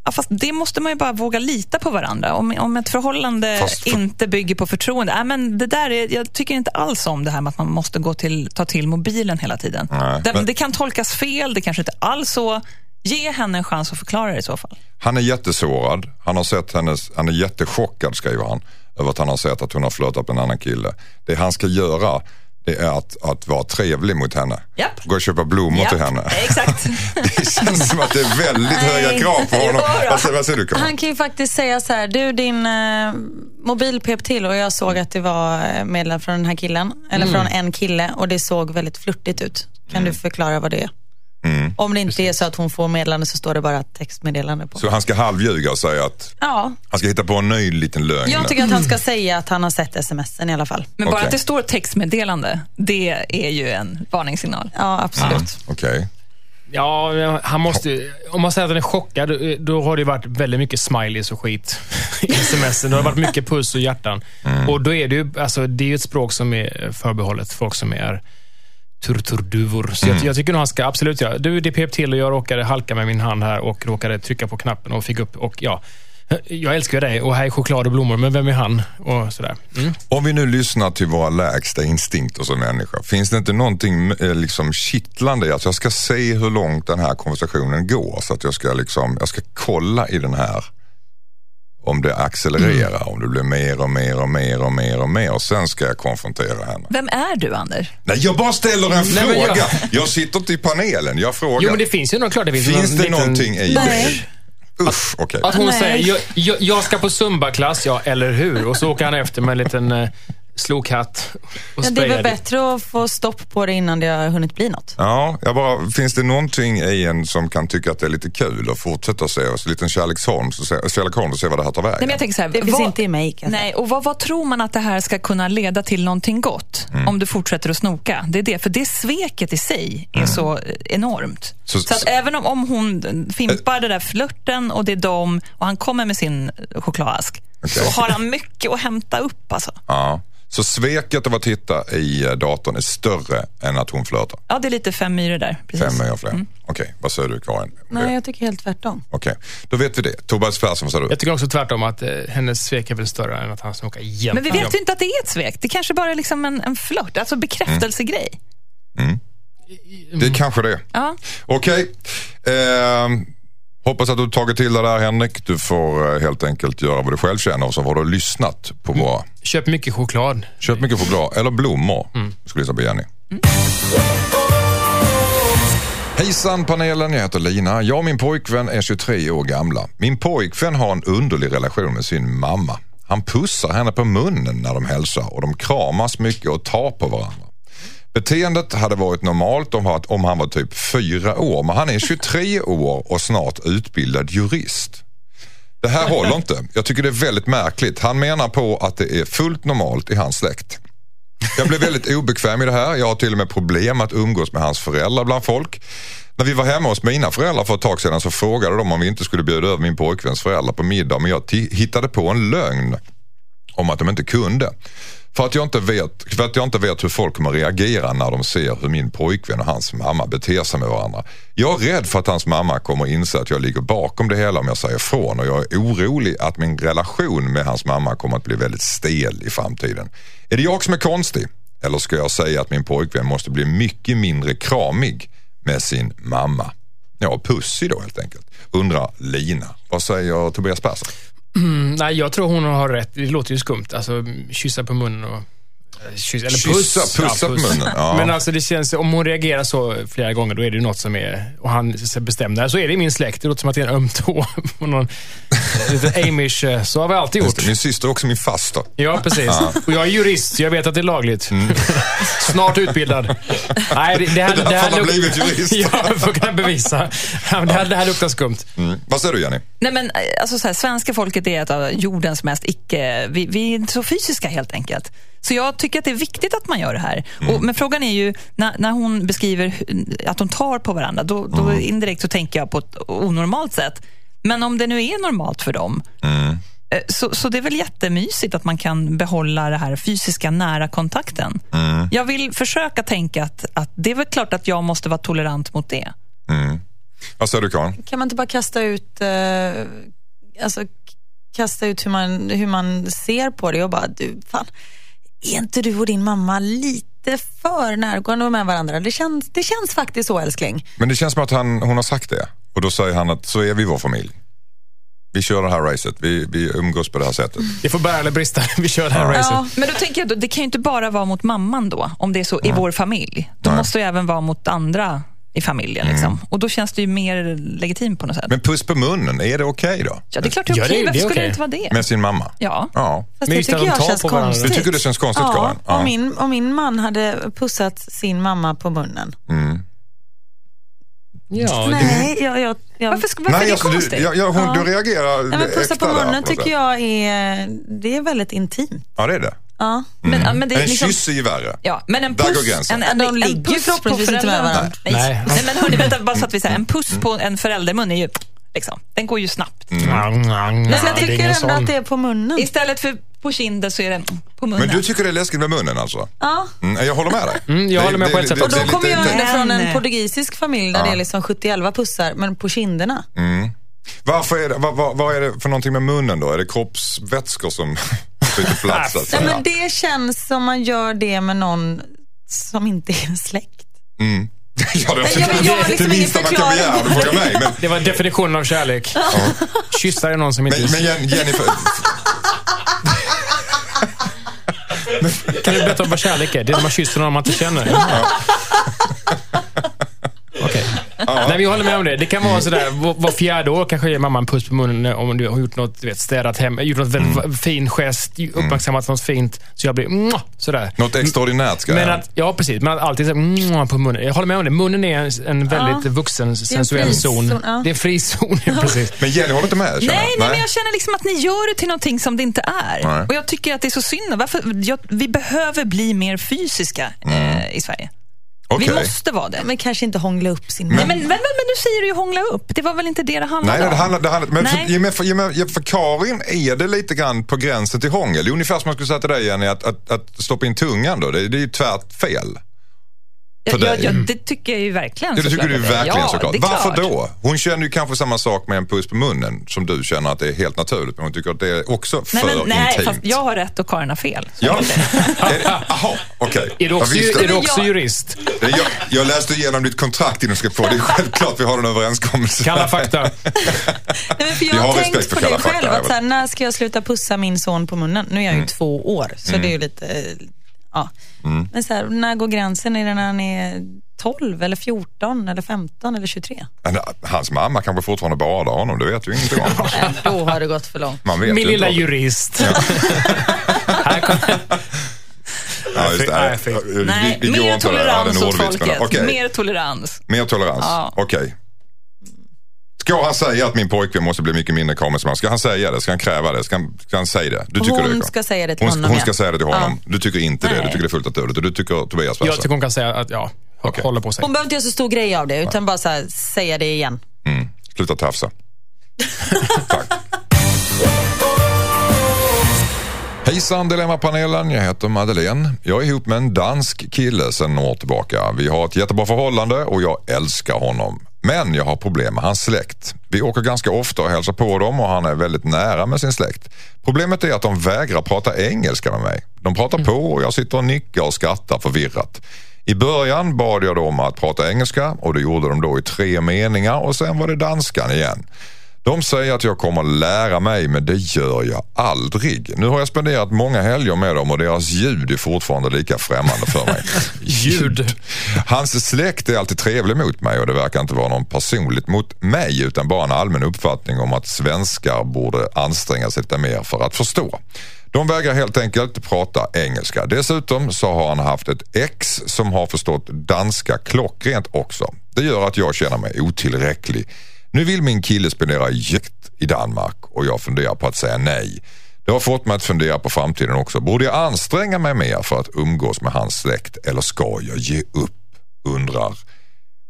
Ja, fast det måste man ju bara våga lita på varandra. Om, om ett förhållande för- inte bygger på förtroende. Ja, men det där är, jag tycker inte alls om det här med att man måste gå till, ta till mobilen hela tiden. Nej, det, men- det kan tolkas fel, det kanske inte alls så. Ge henne en chans att förklara det i så fall. Han är jättesårad. Han har sett hennes, han är jättechockad skriver han. Över att han har sett att hon har flörtat med en annan kille. Det han ska göra är att, att vara trevlig mot henne. Japp. Gå och köpa blommor Japp, till henne. Exakt. Det känns som att det är väldigt Nej. höga krav på honom. Vad säger, vad säger du Karin? Han kan ju faktiskt säga så här, du din eh, mobil pep till och jag såg att det var eh, meddelande från den här killen, eller från en kille och det såg väldigt flörtigt ut. Kan du förklara vad det är? Mm. Om det inte är så att hon får meddelande så står det bara textmeddelande på. Så han ska halvljuga och säga att Ja, han ska hitta på en ny liten lögn. jag tycker att han ska säga att han har sett smsen i alla fall. Men bara Okej. att det står textmeddelande, det är ju en varningssignal. Ja, absolut. Okej. Ja, han måste... Om man säger att han är chockad, då har det varit väldigt mycket smileys och skit i smsen. Det har varit mycket puss och hjärtan. Och då är det ju, alltså, det är ju ett språk som är förbehållet folk som är turturduvor. Så jag, jag tycker nog han ska absolut göra. Du, det pep till och jag råkade halka med min hand här och råkade trycka på knappen och fick upp och ja. Jag älskar dig och här är choklad och blommor, men vem är han? Och sådär. Mm. Om vi nu lyssnar till våra lägsta instinkter som människa, finns det inte någonting eh, liksom kittlande i att jag ska se hur långt den här konversationen går så att jag ska, liksom, jag ska kolla i den här om det accelererar, om det blir mer och mer och mer och mer och mer sen ska jag konfrontera henne. Vem är du, Anders? Nej, jag bara ställer en Nej, fråga. jag- Jag... sitter inte i panelen, jag frågar. Jo, men det finns ju nog klart det finns, finns någon det liten- någonting i Nej. det? Usch, okej. Att hon Nej. säger, jag, jag, jag ska på Zumba-klass, ja, eller hur? Och så åker han efter med en liten eh, slokhatt och Ja, det är väl bättre att få stopp på det innan det har hunnit bli något. Ja, jag bara, finns det någonting i en som kan tycka att det är lite kul och fortsätta se oss, en liten Sherlock Holmes och se, Sherlock Holmes och se vad det här tar vägen? Nej, men jag tänker så här, Det finns vad- inte i mig. Nej, och vad, vad tror man att det här ska kunna leda till någonting gott Mm. om du fortsätter att snoka? Det är det, för det sveket i sig Mm. är så eh, enormt. Så- Så, att så- även om, om hon fimpar det där flörten och det är dem och han kommer med sin chokladask Okej. så har han mycket att hämta upp alltså. Ja. Så sveket av att titta i eh, datorn är större än att hon flörtar? Ja, det är lite fem myror där. Precis. Fem eller fler? Okej, vad säger du Karin? Nej, jag tycker helt tvärtom. Okej, då vet vi det. Tobias Persson, vad säger du? Jag tycker också tvärtom att eh, hennes svek är väl större än att han snokar jämt. Men vi vet ju inte att det är ett svek. Det kanske bara är liksom en, en flört, alltså bekräftelsegrej. Det är kanske det. Ja. Okej. Ehm, hoppas att du tagit till det där Henrik. Du får eh, helt enkelt göra vad du själv känner och så har du lyssnat på våra... Köp mycket choklad. Köp mycket choklad eller blommor. Skulle jag säga på Jenny. Hejsan panelen, jag heter Lina. Jag och min pojkvän är 23 år gamla. Min pojkvän har en underlig relation med sin mamma. Han pussar henne på munnen när de hälsar och de kramas mycket och tar på varandra. Beteendet hade varit normalt om han var typ fyra år, men han är 23 år och snart utbildad jurist. Det här håller inte. Jag tycker det är väldigt märkligt. Han menar på att det är fullt normalt i hans släkt. Jag blev väldigt obekväm i det här. Jag har till och med problem att umgås med hans föräldrar bland folk. När vi var hemma hos mina föräldrar för ett tag sedan så frågade de om vi inte skulle bjuda över min pojkväns föräldrar på middag. Men jag hittade på en lögn om att de inte kunde. För att, jag inte vet, för att jag inte vet hur folk kommer reagera när de ser hur min pojkvän och hans mamma beter sig med varandra. Jag är rädd för att hans mamma kommer inse att jag ligger bakom det hela om jag säger ifrån och jag är orolig att min relation med hans mamma kommer att bli väldigt stel i framtiden. Är det jag som är konstig? Eller ska jag säga att min pojkvän måste bli mycket mindre kramig med sin mamma? Ja, pussig då helt enkelt. Undrar Lina. Vad säger Tobias Persson? Nej, jag tror hon har rätt. Det låter ju skumt. Alltså, kyssa på munnen och... Kyssa, eller Kyssa, puss. pussa på munnen, ja. Men alltså det känns, om hon reagerar så flera gånger, då är det ju något som är... Och han bestämde, så är det i min släkt. Det låter som att det är en öm tå. på någon, lite amish. eh, Så har vi alltid gjort. det, min syster är också min faster. Ja, precis. Och jag är jurist, så jag vet att det är lagligt. Mm. Snart utbildad. Nej, det, det här, Det det här han har blivit jurist. ja, för att kunna bevisa. Ja, Det här, det här luktar skumt. Mm. Vad säger du Jenny? Nej, men, eh, alltså, så här, svenska folket är ett av jordens mest icke... Vi, vi är inte så fysiska helt enkelt. Så jag tycker att det är viktigt att man gör det här. Och, men frågan är ju, när, när hon beskriver att de tar på varandra, då, då indirekt så tänker jag på ett onormalt sätt. Men om det nu är normalt för dem, eh, så, så det är väl jättemysigt att man kan behålla det här fysiska nära kontakten. Jag vill försöka tänka att, att det är väl klart att jag måste vara tolerant mot det. Vad säger du Karin? Kan man inte bara kasta ut, eh, alltså, kasta ut hur man, hur man ser på det och bara, du, fan, är inte du och din mamma lite för närgående med varandra? Det känns, det känns faktiskt så älskling. Men det känns som att han, hon har sagt det. Och då säger han att så är vi vår familj. Vi kör det här racet. Vi, vi umgås på det här sättet. Det får bära eller brista. Vi kör det här racet. Ja. Men då tänker jag, då, det kan ju inte bara vara mot mamman då, om det är så i vår familj. Då Nej. måste det även vara mot andra i familjen. Liksom. Och då känns det ju mer legitimt på något sätt. Men puss på munnen, är det okej då? ja, det är klart det är Ja, okej. det- Varför det är skulle okej. det inte vara det? Med sin mamma? Ja. Ja. Fast det tycker jag känns konstigt. Du tycker det känns konstigt, ja, Karin? Ja. Om, min, om min man hade pussat sin mamma på munnen. Ja, det, Nej, jag, jag, jag, Varför, varför är det alltså, konstigt? du, ja, ja, hon, Ja. du reagerar Nej, men pussa på där, munnen på något tycker jag är, det är väldigt intimt. Ja, det är det. Ja. men, ja, men det är En liksom, kyss är ju värre. Ja, men en Där går puss, gränsen. en, en, De en ligger ju puss på förhoppningsvis inte med varandra. Nej. Nej. Nej. men hörni, vänta, bara så att vi säger, en puss på en föräldermun är ju, liksom, den går ju snabbt. Mm. Men Men jag tycker ändå sån. att det är på munnen. Istället för på kinden så är det på munnen. Men du tycker det är läskigt med munnen alltså? Ja. Mm, jag håller med dig. Mm, jag Det- håller med det- på ett sätt Och då kommer jag från en portugisisk familj där Ja. det är liksom 70 pussar, men på kinderna. Varför är det, vad, vad, vad är det för någonting med munnen då? Är det kroppsvätskor som byter plats? så att Nej, men det känns som man gör det med någon som inte är släkt. Mm. ja, det, jag- jag har liksom det minsta man kan begära om du frågar mig. Men, Det var definitionen av kärlek. Kyssa är någon som inte... men, men Jen- Jennifer, Kan du berätta vad kärlek är? Det är när man kysser någon man inte känner. Okej. Nej, jag håller med om det. Det kan vara sådär, var, var fjärde år kanske ger mamma en puss på munnen om du har gjort något, du vet, städat hem, gjort något väldigt Mm. fin gest, uppmärksammat något fint. Så jag blir mwah, sådär. något extraordinärt ska Men att, ja, precis. Men att alltid mwah på munnen. Jag håller med om det. Munnen är en, en väldigt vuxen, sensuell zon. ja. Det är en frizon, ja, precis. Men Jenny håller inte med? Nej, jag. nej, men jag känner liksom att ni gör det till någonting som det inte är. Nej. Och jag tycker att det är så synd. Varför, jag, vi behöver bli mer fysiska eh, i Sverige. Okej. Vi måste vara det. Men kanske inte hångla upp sin mun. men, men, men, men nu säger du ju hångla upp. Det var väl inte det det handlade Nej, nej, det om? handlar, det handlar, men Nej. för, mig- för, mig- för Karin är det lite grann på gränsen till hångel. Det är ungefär som man skulle säga till dig Jenny, att, att, att stoppa in tungan då. Det, det är ju tvärt fel. För ja, ja, dig. ja, det tycker jag ju verkligen. Det, det tycker såklart du verkligen ja, såklart. Varför klart. då? Hon känner ju kanske samma sak med en puss på munnen som du känner att det är helt naturligt. Men hon tycker att det är också för Nej, men, nej intimt. fast jag har rätt och Karin har fel. Ja, Jaha, okej. Är du också, Jag visste är du också jag- jurist? Jag, jag läste igenom ditt kontrakt innan du ska på. Det är självklart vi har en överenskommelse. Kalla fakta. Nej, för jag Vi har tänkt för på det Kalla fakta själv. här, Att så här, när ska jag sluta pussa min son på munnen? Nu är jag ju Mm. två år, så det är ju lite... eh, Ja. Mm. Men så här, när går gränsen? Är det när han är 12, eller 14, eller 15 eller 23? Men Hans mamma kanske fortfarande badar honom. Det vet du ingenting om. Då har det gått för långt. Man vet Min ju lilla inte. jurist. Här kommer... Ja, just det. Nej, vi, Nej, vi går mer. Ja, tolerans åt folket. okej. Mer tolerans. Mer tolerans, Ja. okej. Ska han säga att min pojkvän måste bli mycket mindre kamerasman? Ska han säga det? Ska han kräva det? Ska han, ska han säga det? Du tycker Hon det? ska säga det till hon, honom, Hon ja. ska säga det till honom. Ja. Du tycker inte det? Du Nej. tycker det är fullt naturligt? Och du tycker Tobias Jag tycker hon kan säga att, ja, Okej. håller på sig. Hon behöver inte göra så stor grej av det, utan bara så här, säga det igen. Mm. Sluta tafsa. Tack. Hejsan Dilemmapanelen, jag heter Madeleine. Jag är ihop med en dansk kille sedan några år tillbaka. Vi har ett jättebra förhållande och jag älskar honom. Men jag har problem med hans släkt. Vi åker ganska ofta och hälsar på dem och han är väldigt nära med sin släkt. Problemet är att de vägrar prata engelska med mig. De pratar på och jag sitter och nickar och skrattar förvirrat. I början bad jag dem att prata engelska och det gjorde de då i tre meningar och sen var det danskan igen. De säger att jag kommer lära mig men det gör jag aldrig. Nu har jag spenderat många helger med dem och deras ljud är fortfarande lika främmande för mig. Ljud. Hans släkt är alltid trevlig mot mig och det verkar inte vara någon personligt mot mig utan bara en allmän uppfattning om att svenskar borde anstränga sig lite mer för att förstå. De vägrar helt enkelt prata engelska. Dessutom så har han haft ett ex som har förstått danska klockrent också. Det gör att jag känner mig otillräcklig. Nu vill min kille spendera jakt i Danmark och jag funderar på att säga nej. Det har fått mig att fundera på framtiden också. Borde jag anstränga mig mer för att umgås med hans släkt eller ska jag ge upp? Undrar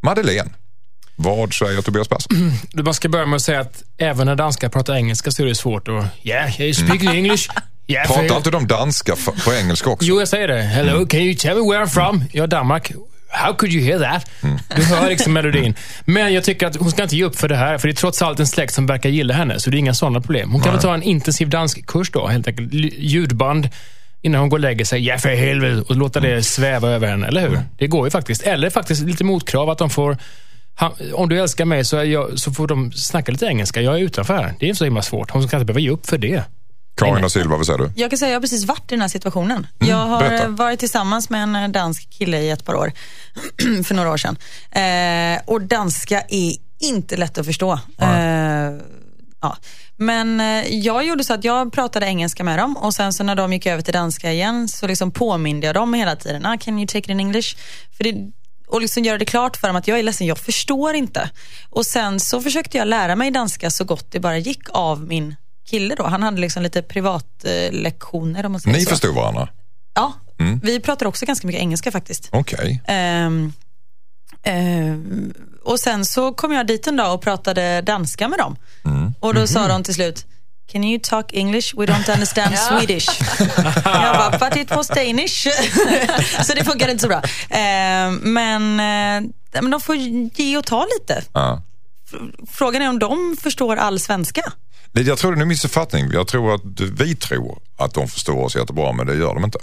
Madeleine. Vad säger Tobias Persson? Du, Man ska börja med att säga att även när danskar pratar engelska så är det svårt att... Yeah, you speak English. Yeah, Pratar inte de danska på engelska också? Jo, jag säger det. Hello, can you tell me where I'm from? Ja, Danmark. How could you hear that? Du hör liksom melodin. Men jag tycker att hon ska inte ge upp för det här, för det är trots allt en släkt som verkar gilla henne, så det är inga sådana problem. Hon kan väl ta en intensiv danskkurs då, helt enkelt. Ljudband innan hon går och lägger sig. Ja, för helvete. Och låta det sväva över henne, eller hur? Det går ju faktiskt. Eller faktiskt lite motkrav att de får han, om du älskar mig så, jag, så får de snacka lite engelska. Jag är utanför här. Det är inte så himla svårt. Hon ska inte behöva ge upp för det. Karin och Silva, vad säger du? Jag kan säga jag har precis varit i den här situationen. jag har berätta. varit tillsammans med en eh, dansk kille i ett par år, för några år sedan. Eh, och danska är inte lätt att förstå. Eh, ja. Men eh, jag gjorde så att jag pratade engelska med dem och sen så när de gick över till danska igen så liksom påminde jag dem hela tiden. Ah, can you take it in English? För det, och liksom göra det klart för dem att jag är ledsen, jag förstår inte. Och sen så försökte jag lära mig danska så gott det bara gick av min kille då. Han hade liksom lite privatlektioner eh, lektioner, om man säger Ni så. förstod varandra? Ja, vi pratar också ganska mycket engelska faktiskt. Okej. Ehm, ehm, och sen så kom jag dit en dag och pratade danska med dem. Och då sa de till slut, Can you talk English? We don't understand Swedish. jag bara, but it was Danish. så det funkar inte så bra. Ehm, men, eh, men de får ge och ta lite. Ja. Frågan är om de förstår all svenska. Jag tror det är en missuppfattning. Jag tror att vi tror att de förstår oss jättebra, men det gör de inte.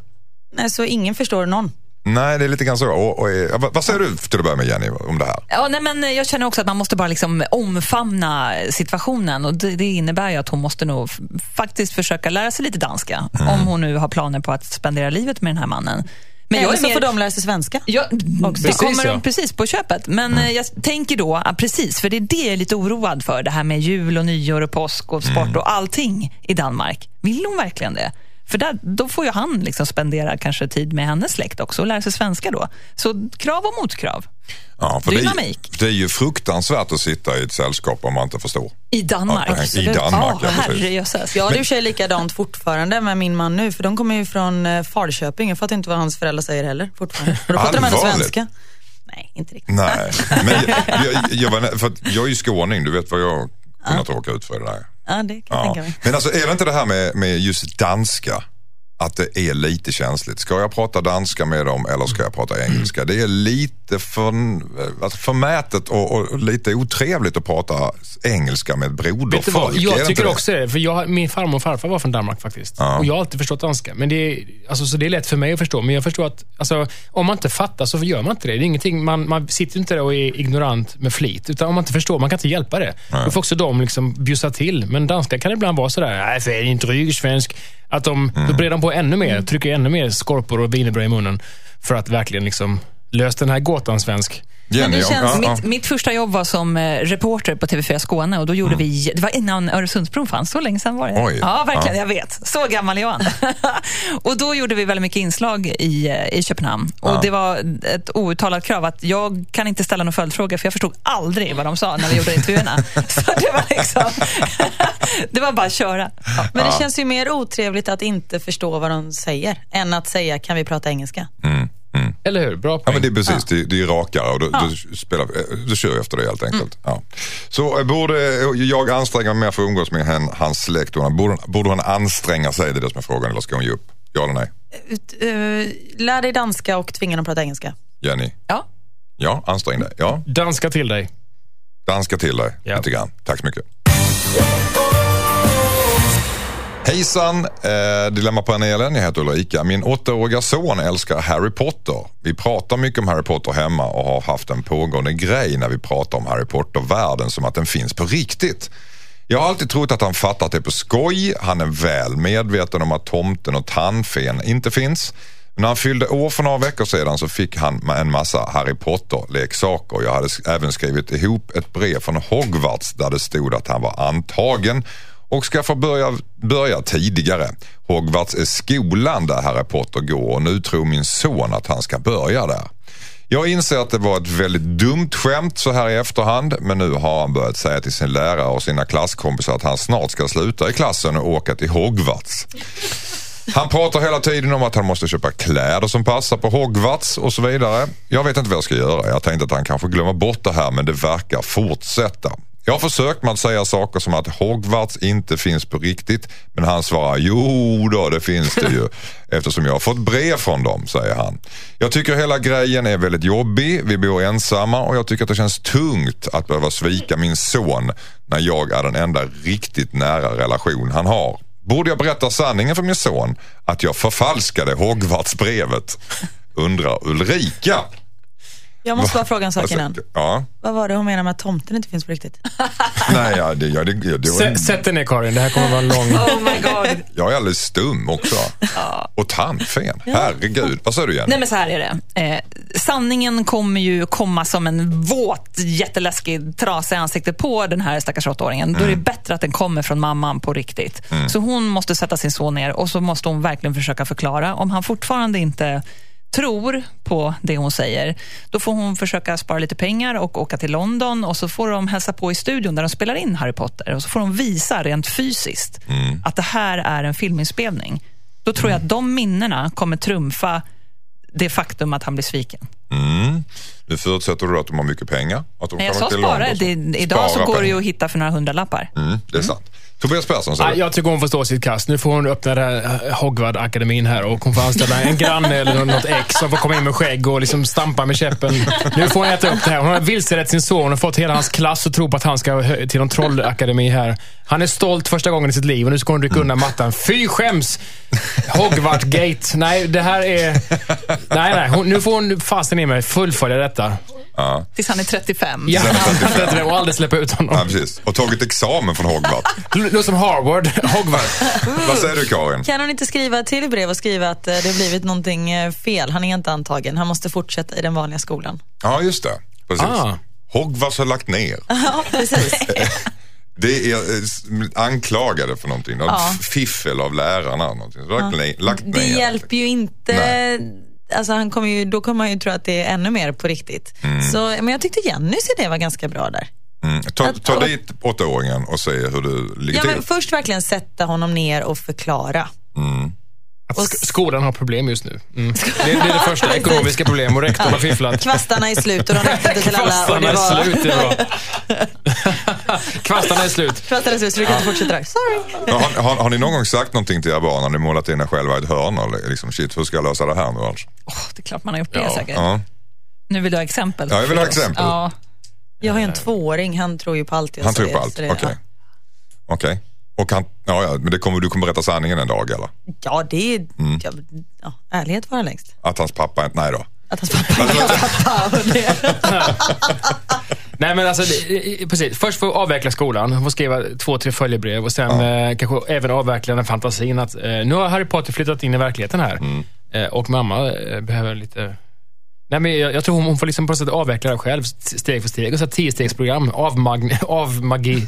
Nej, så ingen förstår någon. Nej, det är lite grann så. Och, och, eh, vad, säger du till att börja med Jenny om det här? Ja, nej, men jag känner också att man måste bara liksom omfamna situationen och det, det innebär ju att hon måste nog faktiskt försöka lära sig lite danska om hon nu har planer på att spendera livet med den här mannen. Men Eller jag är så mer... får de lära sig svenska. Ja, det Precis, kommer ja. de precis på köpet. Men eh, jag tänker då, ja, precis, för det är det jag är lite oroad för. Det här med jul och nyår och påsk och sport och allting i Danmark. Vill hon verkligen det? För där, då får ju han liksom spendera kanske tid med hennes släkt också och lära sig svenska då. Så krav och motkrav. Ja, för det, Dynamik. är, det är ju fruktansvärt att sitta i ett sällskap om man inte förstår. I Danmark. Ja, i Absolut. Danmark, ja, ja, herrejösses. Jag har det i och för sig likadant fortfarande med min man nu, för de kommer ju från eh, Falköping. Jag fattar inte vad hans föräldrar säger heller fortfarande. Och då pratar de ändå svenska. Nej, inte riktigt. Nej, men jag, jag, jag, var, för jag är ju skåning, du vet vad jag kunnat råka ut för det där. Ja, det kan jag Ja. tänka mig. Men alltså är det inte det här med, med just danska, att det är lite känsligt. Ska jag prata danska med dem eller ska jag prata engelska? Det är lite för, alltså förmätet och, och lite otrevligt att prata engelska med broderfolk. Jag tycker det? också det. För jag, min farmor och farfar var från Danmark faktiskt. Ja. Och jag har alltid förstått danska. Men det är, alltså, så det är lätt för mig att förstå. Men jag förstår att alltså, om man inte fattar så gör man inte det. Det är ingenting, man, man sitter inte där och är ignorant med flit. Utan om man inte förstår, man kan inte hjälpa det. Då får också de liksom bjussa till. Men danska kan ibland vara sådär, nej för jag är inte rygsvensk. Att de, Mm. Då breder de på ännu mer, trycker ännu mer skorpor och wienerbröd i munnen. För att verkligen liksom lösa den här gåtan svensk. Jenny, det känns- ja, ja. Mitt, mitt första jobb var som eh, reporter på TV4 Skåne och då gjorde vi, det var innan Öresundsbron fanns, så länge sedan var det. Mm. Oj. Ja, verkligen, Ja. jag vet. Så gammal är och då gjorde vi väldigt mycket inslag i, eh, i Köpenhamn. Och Ja. det var ett outtalat krav att jag kan inte ställa några följdfrågor för jag förstod aldrig vad de sa när vi gjorde intervjuerna. så det var liksom, det var bara att köra. Ja. Men det känns ju mer otrevligt att inte förstå vad de säger än att säga kan vi prata engelska? Mm, mm. Eller hur? Bra Ja, poäng. men det är precis, det, det är rakare och då, då, spelar, eh, då kör jag efter det helt enkelt. Ja. Så eh, borde jag anstränga mig mer för att umgås med hen, hans släkt? Borde, borde hon anstränga sig? Det är det som är frågan. Eller ska hon ge upp? Ja eller nej? Ut, eh, lär dig danska och tvinga dem att prata engelska. Jenny? Ja. Ja, ansträng dig. Ja, Danska till dig. danska till dig Ja. lite grann. Tack så mycket. Hejsan, eh, Dilemmapanelen. Jag heter Ulrika. Min åttaåriga son älskar Harry Potter. Vi pratar mycket om Harry Potter hemma och har haft en pågående grej när vi pratar om Harry Potter-världen som att den finns på riktigt. Jag har alltid trott att han fattat det på skoj. Han är väl medveten om att tomten och tandfen inte finns. Men när han fyllde år för några veckor sedan så fick han en massa Harry Potter-leksaker. Jag hade även skrivit ihop ett brev från Hogwarts där det stod att han var antagen och ska få börja, börja tidigare. Hogwarts är skolan där Harry Potter går och nu tror min son att han ska börja där. Jag inser att det var ett väldigt dumt skämt så här i efterhand men nu har han börjat säga till sin lärare och sina klasskompisar att han snart ska sluta i klassen och åka till Hogwarts. Han pratar hela tiden om att han måste köpa kläder som passar på Hogwarts och så vidare. Jag vet inte vad jag ska göra. Jag tänkte att han kanske glömmer bort det här men det verkar fortsätta. Jag har försökt med att säga saker som att Hogwarts inte finns på riktigt men han svarar jo då det finns det ju eftersom jag har fått brev från dem, säger han. Jag tycker hela grejen är väldigt jobbig. Vi bor ensamma och jag tycker att det känns tungt att behöva svika min son när jag är den enda riktigt nära relation han har. Borde jag berätta sanningen för min son att jag förfalskade Hogwarts-brevet? Undrar Ulrika. Jag måste bara fråga en sak Alltså, innan. Ja, Vad var det hon menade med att tomten inte finns på riktigt? nej, ja, det, ja, det, det, det, Sä- Sätt dig ner Karin, det här kommer vara en lång... Oh my god. jag är alldeles stum också. Och tandfen, herregud. Vad säger du Jenny? Nej men så här är det. Eh, sanningen kommer ju komma som en våt, jätteläskig trasa i ansiktet på den här stackars åttaåringen. Då är det bättre att den kommer från mamman på riktigt. Så hon måste sätta sin son ner och så måste hon verkligen försöka förklara. Om han fortfarande inte tror på det hon säger, då får hon försöka spara lite pengar och åka till London och så får de hälsa på i studion där de spelar in Harry Potter och så får de visa rent fysiskt att det här är en filminspelning. Då tror jag att de minnena kommer trumfa det faktum att han blir sviken. Mm. Nu förutsätter du att de har mycket pengar? Att de Nej, jag sa spara. Det, idag så går det ju pengar. att hitta för några hundralappar. Mm, det är sant. Tobias Persson, säger du? jag tycker hon får stå sitt kast. Nu får hon öppna den här Hogward-akademin här och hon får anställa en granne eller något ex som får komma in med skägg och liksom stampa med käppen. Nu får hon äta upp det här. Hon har vilselett sin son och fått hela hans klass att tro på att han ska till någon trollakademi här. Han är stolt första gången i sitt liv och nu ska hon rycka undan mattan. Fy skäms! Hogwart-gate. Nej, det här är... Nej, nej. Hon, nu får hon fasen i mig fullfölja detta. Ja. Tills han är 35. Ja, och aldrig släppa ut honom. ja, precis. Och tagit examen från Hogwarts. Låter som Harvard. Hogwart. Vad säger du Karin? Kan hon inte skriva till brev och skriva att eh, det har blivit någonting eh, fel? Han är inte antagen. Han måste fortsätta i den vanliga skolan. Ja, just det. Precis. Ah. Hogwarts har lagt ner. Ja, precis. Det är eh, anklagade för någonting. Något Ja. fiffel av lärarna. Någonting. Lagt, ner, lagt ner. Det hjälper ju inte. Nej. Alltså han kommer ju, då kommer man ju tro att det är ännu mer på riktigt. Så, men jag tyckte Jennys idé var ganska bra där. Mm. Ta, ta Att- dit åttaåringen och se hur du ligger Ja, till. men först verkligen sätta honom ner och förklara. Att sk- skolan har problem just nu. Mm. Det, det är det första. Ekonomiska problem och rektorn har fifflat. Kvastarna är slut och de räckte inte till alla. Kvastarna det är var, slut, det är bra. Kvastarna är slut. Kvastarna är slut så du kan inte fortsätta där. Sorry. Har, har, har ni någon gång sagt någonting till era barn när ni målat in er själva i ett hörn? Och liksom, shit, hur ska jag lösa det här nu alltså? Åh, det är klart man har gjort det Ja. säkert. Ja. Nu vill du ha exempel. Ja, jag vill ha exempel. Ja. Jag har ju en tvååring, han tror ju på allt jag Han tror säger. på allt? Okej. Okej. Och han, ja, ja, men det kommer, du kommer berätta sanningen en dag eller? Ja, det är... Mm. Ja, ja, ärlighet var längst. Att hans pappa, nej då. Att hans pappa är pappa. och det- Nej men alltså, det, precis. Först får avveckla skolan. Hon får skriva två, tre följebrev och sen eh, kanske även avveckla den fantasin att eh, nu har Harry Potter flyttat in i verkligheten här. Mm. Eh, och mamma eh, behöver lite Nej, men jag, jag tror hon, hon får liksom på något sätt avveckla det själv, steg för steg. Och så tiostegsprogram. Avmag, avmagi...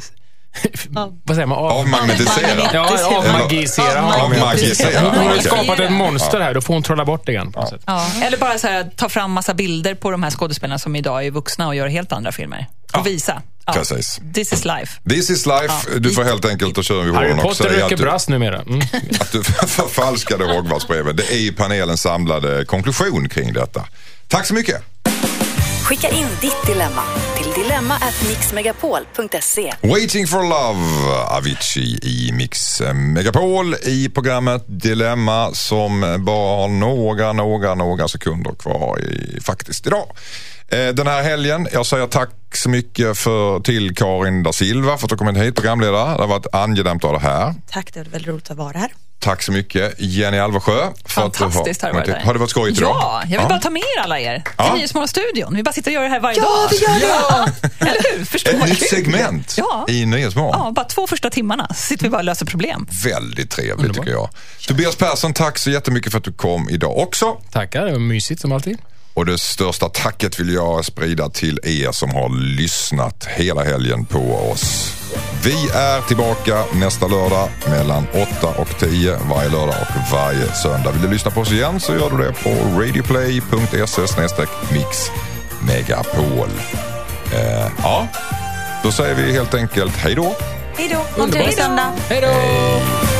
Vad säger man? Av, Avmagnetisera. ja, avmagisera. Avmagisera. Hon har skapat ett monster här, då får hon trolla bort det igen. På något sätt. Ja. Eller bara så här, ta fram massa bilder på de här skådespelarna som idag är vuxna och gör helt andra filmer. Och visa. Ja. Precis. This is life. This is life. Du får helt enkelt, och kör vi Harry håren och Potter säga röker att du, brass numera. Mm. att du förfalskade Hogwartsbrevet. Det är ju panelens samlade konklusion kring detta. Tack så mycket. Skicka in ditt dilemma till dilemma@mixmegapol.se. Waiting for Love, Avicii i Mix Megapol i programmet Dilemma som bara har några, några, några sekunder kvar i, faktiskt idag. Eh, Den här helgen, jag säger tack så mycket för, till Karin da Silva för att du kommit hit, programledare. Det har varit angenämt att ha dig här. Tack, det var väldigt roligt att vara här. Tack så mycket Jenny Alversjö. För att du Fantastiskt har det varit. Har det varit skojigt idag? Ja, jag vill bara ta med er alla er till Ja. Nyhetsmorgon-studion. Vi bara sitter och gör det här varje Ja, dag. vi gör det! Ja, eller hur? Förstå Ett nytt kul. segment Ja. i Nyhetsmorgon. Ja, bara två första timmarna sitter vi bara och löser problem. Väldigt trevligt tycker jag. Tobias Persson, tack så jättemycket för att du kom idag också. Tackar, det var mysigt som alltid. Och det största tacket vill jag sprida till er som har lyssnat hela helgen på oss. Vi är tillbaka nästa lördag mellan 8 och 10 varje lördag och varje söndag. Vill du lyssna på oss igen så gör du det på radioplay.se mix megapol. Eh, ja, då säger vi helt enkelt hej då. Hej då, söndag. Hej då!